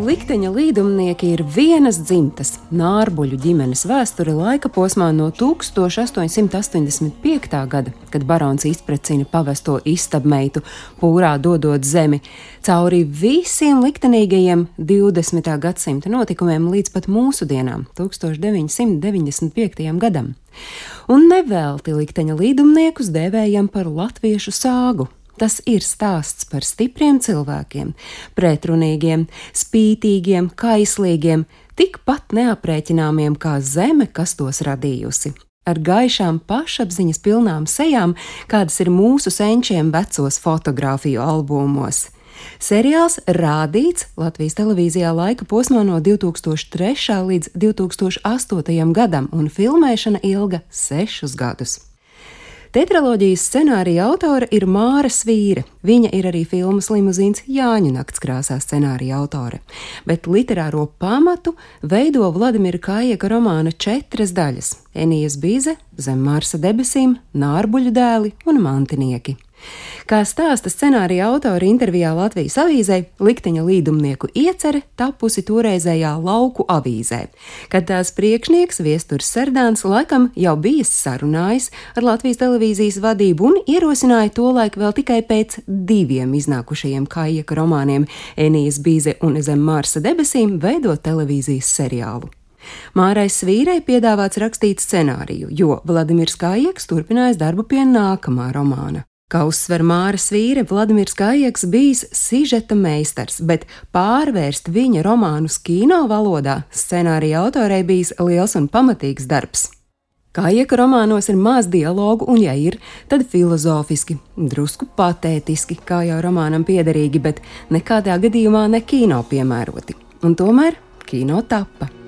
Likteņa līdumnieki ir vienas dzimtas nārbuļu ģimenes vēsture laika posmā no 1885. gada, kad barons izprecina pavesto istabmeitu, pūrā dodot zemi, cauri visiem liktenīgajiem 20. gadsimta notikumiem līdz pat mūsdienām, 1995. gadam. Un nevelti likteņa līdumniekus dēvējam par latviešu sāgu Tas ir stāsts par stipriem cilvēkiem, pretrunīgiem, spītīgiem, kaislīgiem, tikpat neaprēķināmiem kā zeme, kas tos radījusi. Ar gaišām pašapziņas pilnām sejām, kādas ir mūsu senčiem vecos fotografiju albumos. Seriāls rādīts Latvijas televīzijā laika posmā no 2003. līdz 2008. gadam, un filmēšana ilga sešus gadus. Tetraloģijas scenārija autore ir Māra Svīra. Viņa ir arī filmas Limuzīns Jāņa naktskrāsā scenārija autore. Bet literāro pamatu veido Vladimira Kājeka romāna četras daļas - Enijas Bīze, Zem Marsa debesīm, Nārbuļu dēli un Mantinieki. Kā stāsta scenārija autori intervijā Latvijas avīzē, likteņa līdumnieku iecere tapusi toreizējā lauku avīzē, kad tās priekšnieks Viesturs Serdāns laikam jau bija sarunājis ar Latvijas televīzijas vadību un ierosināja to laiku vēl tikai pēc diviem iznākušajiem kājieku romāniem Enijas Bīze un Zem Marsa debesīm veidot televīzijas seriālu. Mārai Svīrei piedāvāts rakstīt scenāriju, jo Vladimirs Kājeks turpinājis darbu pie nākamā romāna. Kā uzsver Māras vīre, Vladimirs Kājaks bijis sižeta meistars, bet pārvērst viņa romānus kino valodā scenārija autorei bijis liels un pamatīgs darbs. Kājaka romānos ir maz dialogu, un, ja ir, tad filozofiski, drusku patētiski, kā jau romānam piederīgi, bet nekādā gadījumā ne kino piemēroti. Un tomēr kino tappa.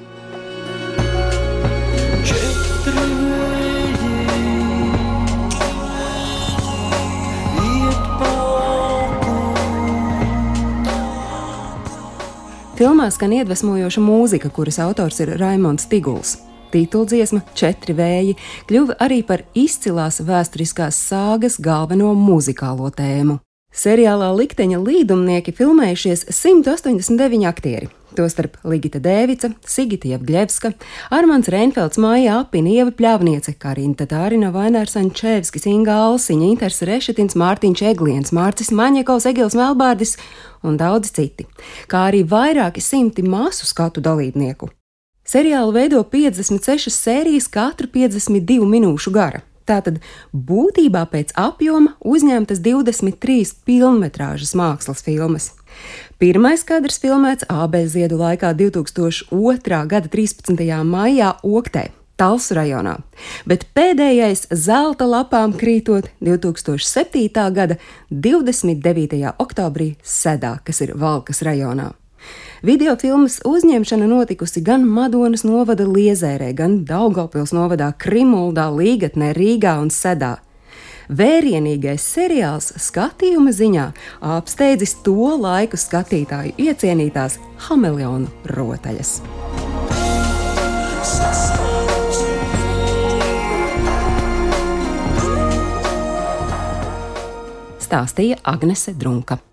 Filmā skan iedvesmojoša mūzika, kuras autors ir Raimons Tiguls. Tituldziesma Četri vēji kļuva arī par izcilās vēsturiskās sāgas galveno muzikālo tēmu. Seriālā likteņa līdumnieki filmējušies 189 aktieri, Tostarp Ligita Dēvica, Sigita Jevgļevska, Armāns Reinfelds, Māja Apina, Ieva Pļavniece, Karina Tatārina, Vainārs Ančevskis, Inga Alsiņa, Inters Rešetins, Mārtiņš Egliens, Mārcis Maņekovs, Egils Melbārdis un daudz citi, kā arī vairāki simti masu skatu dalībnieku. Seriālu veido 56 sērijas, katru 52 minūšu gara. Tātad būtībā pēc apjoma uzņemtas 23 filmas mākslas filmas. Pirmais kadrs filmēts AB ziedu laikā 2002. gada 13. maijā Oktē. Talsu rajonā, bet pēdējais zelta lapām krītot 2007. gada 29. oktobrī Sedā, kas ir Valkas rajonā. Video filmas uzņemšana notikusi gan Madonas novada Liezērē, gan Daugopils novadā Krimuldā, Līgatnē, Rīgā un Sedā vērienīgais seriāls skatījuma ziņā apsteidzis to laiku skatītāju iecienītās hameleonu rotaļas. Stāstīja Agnese Drunka.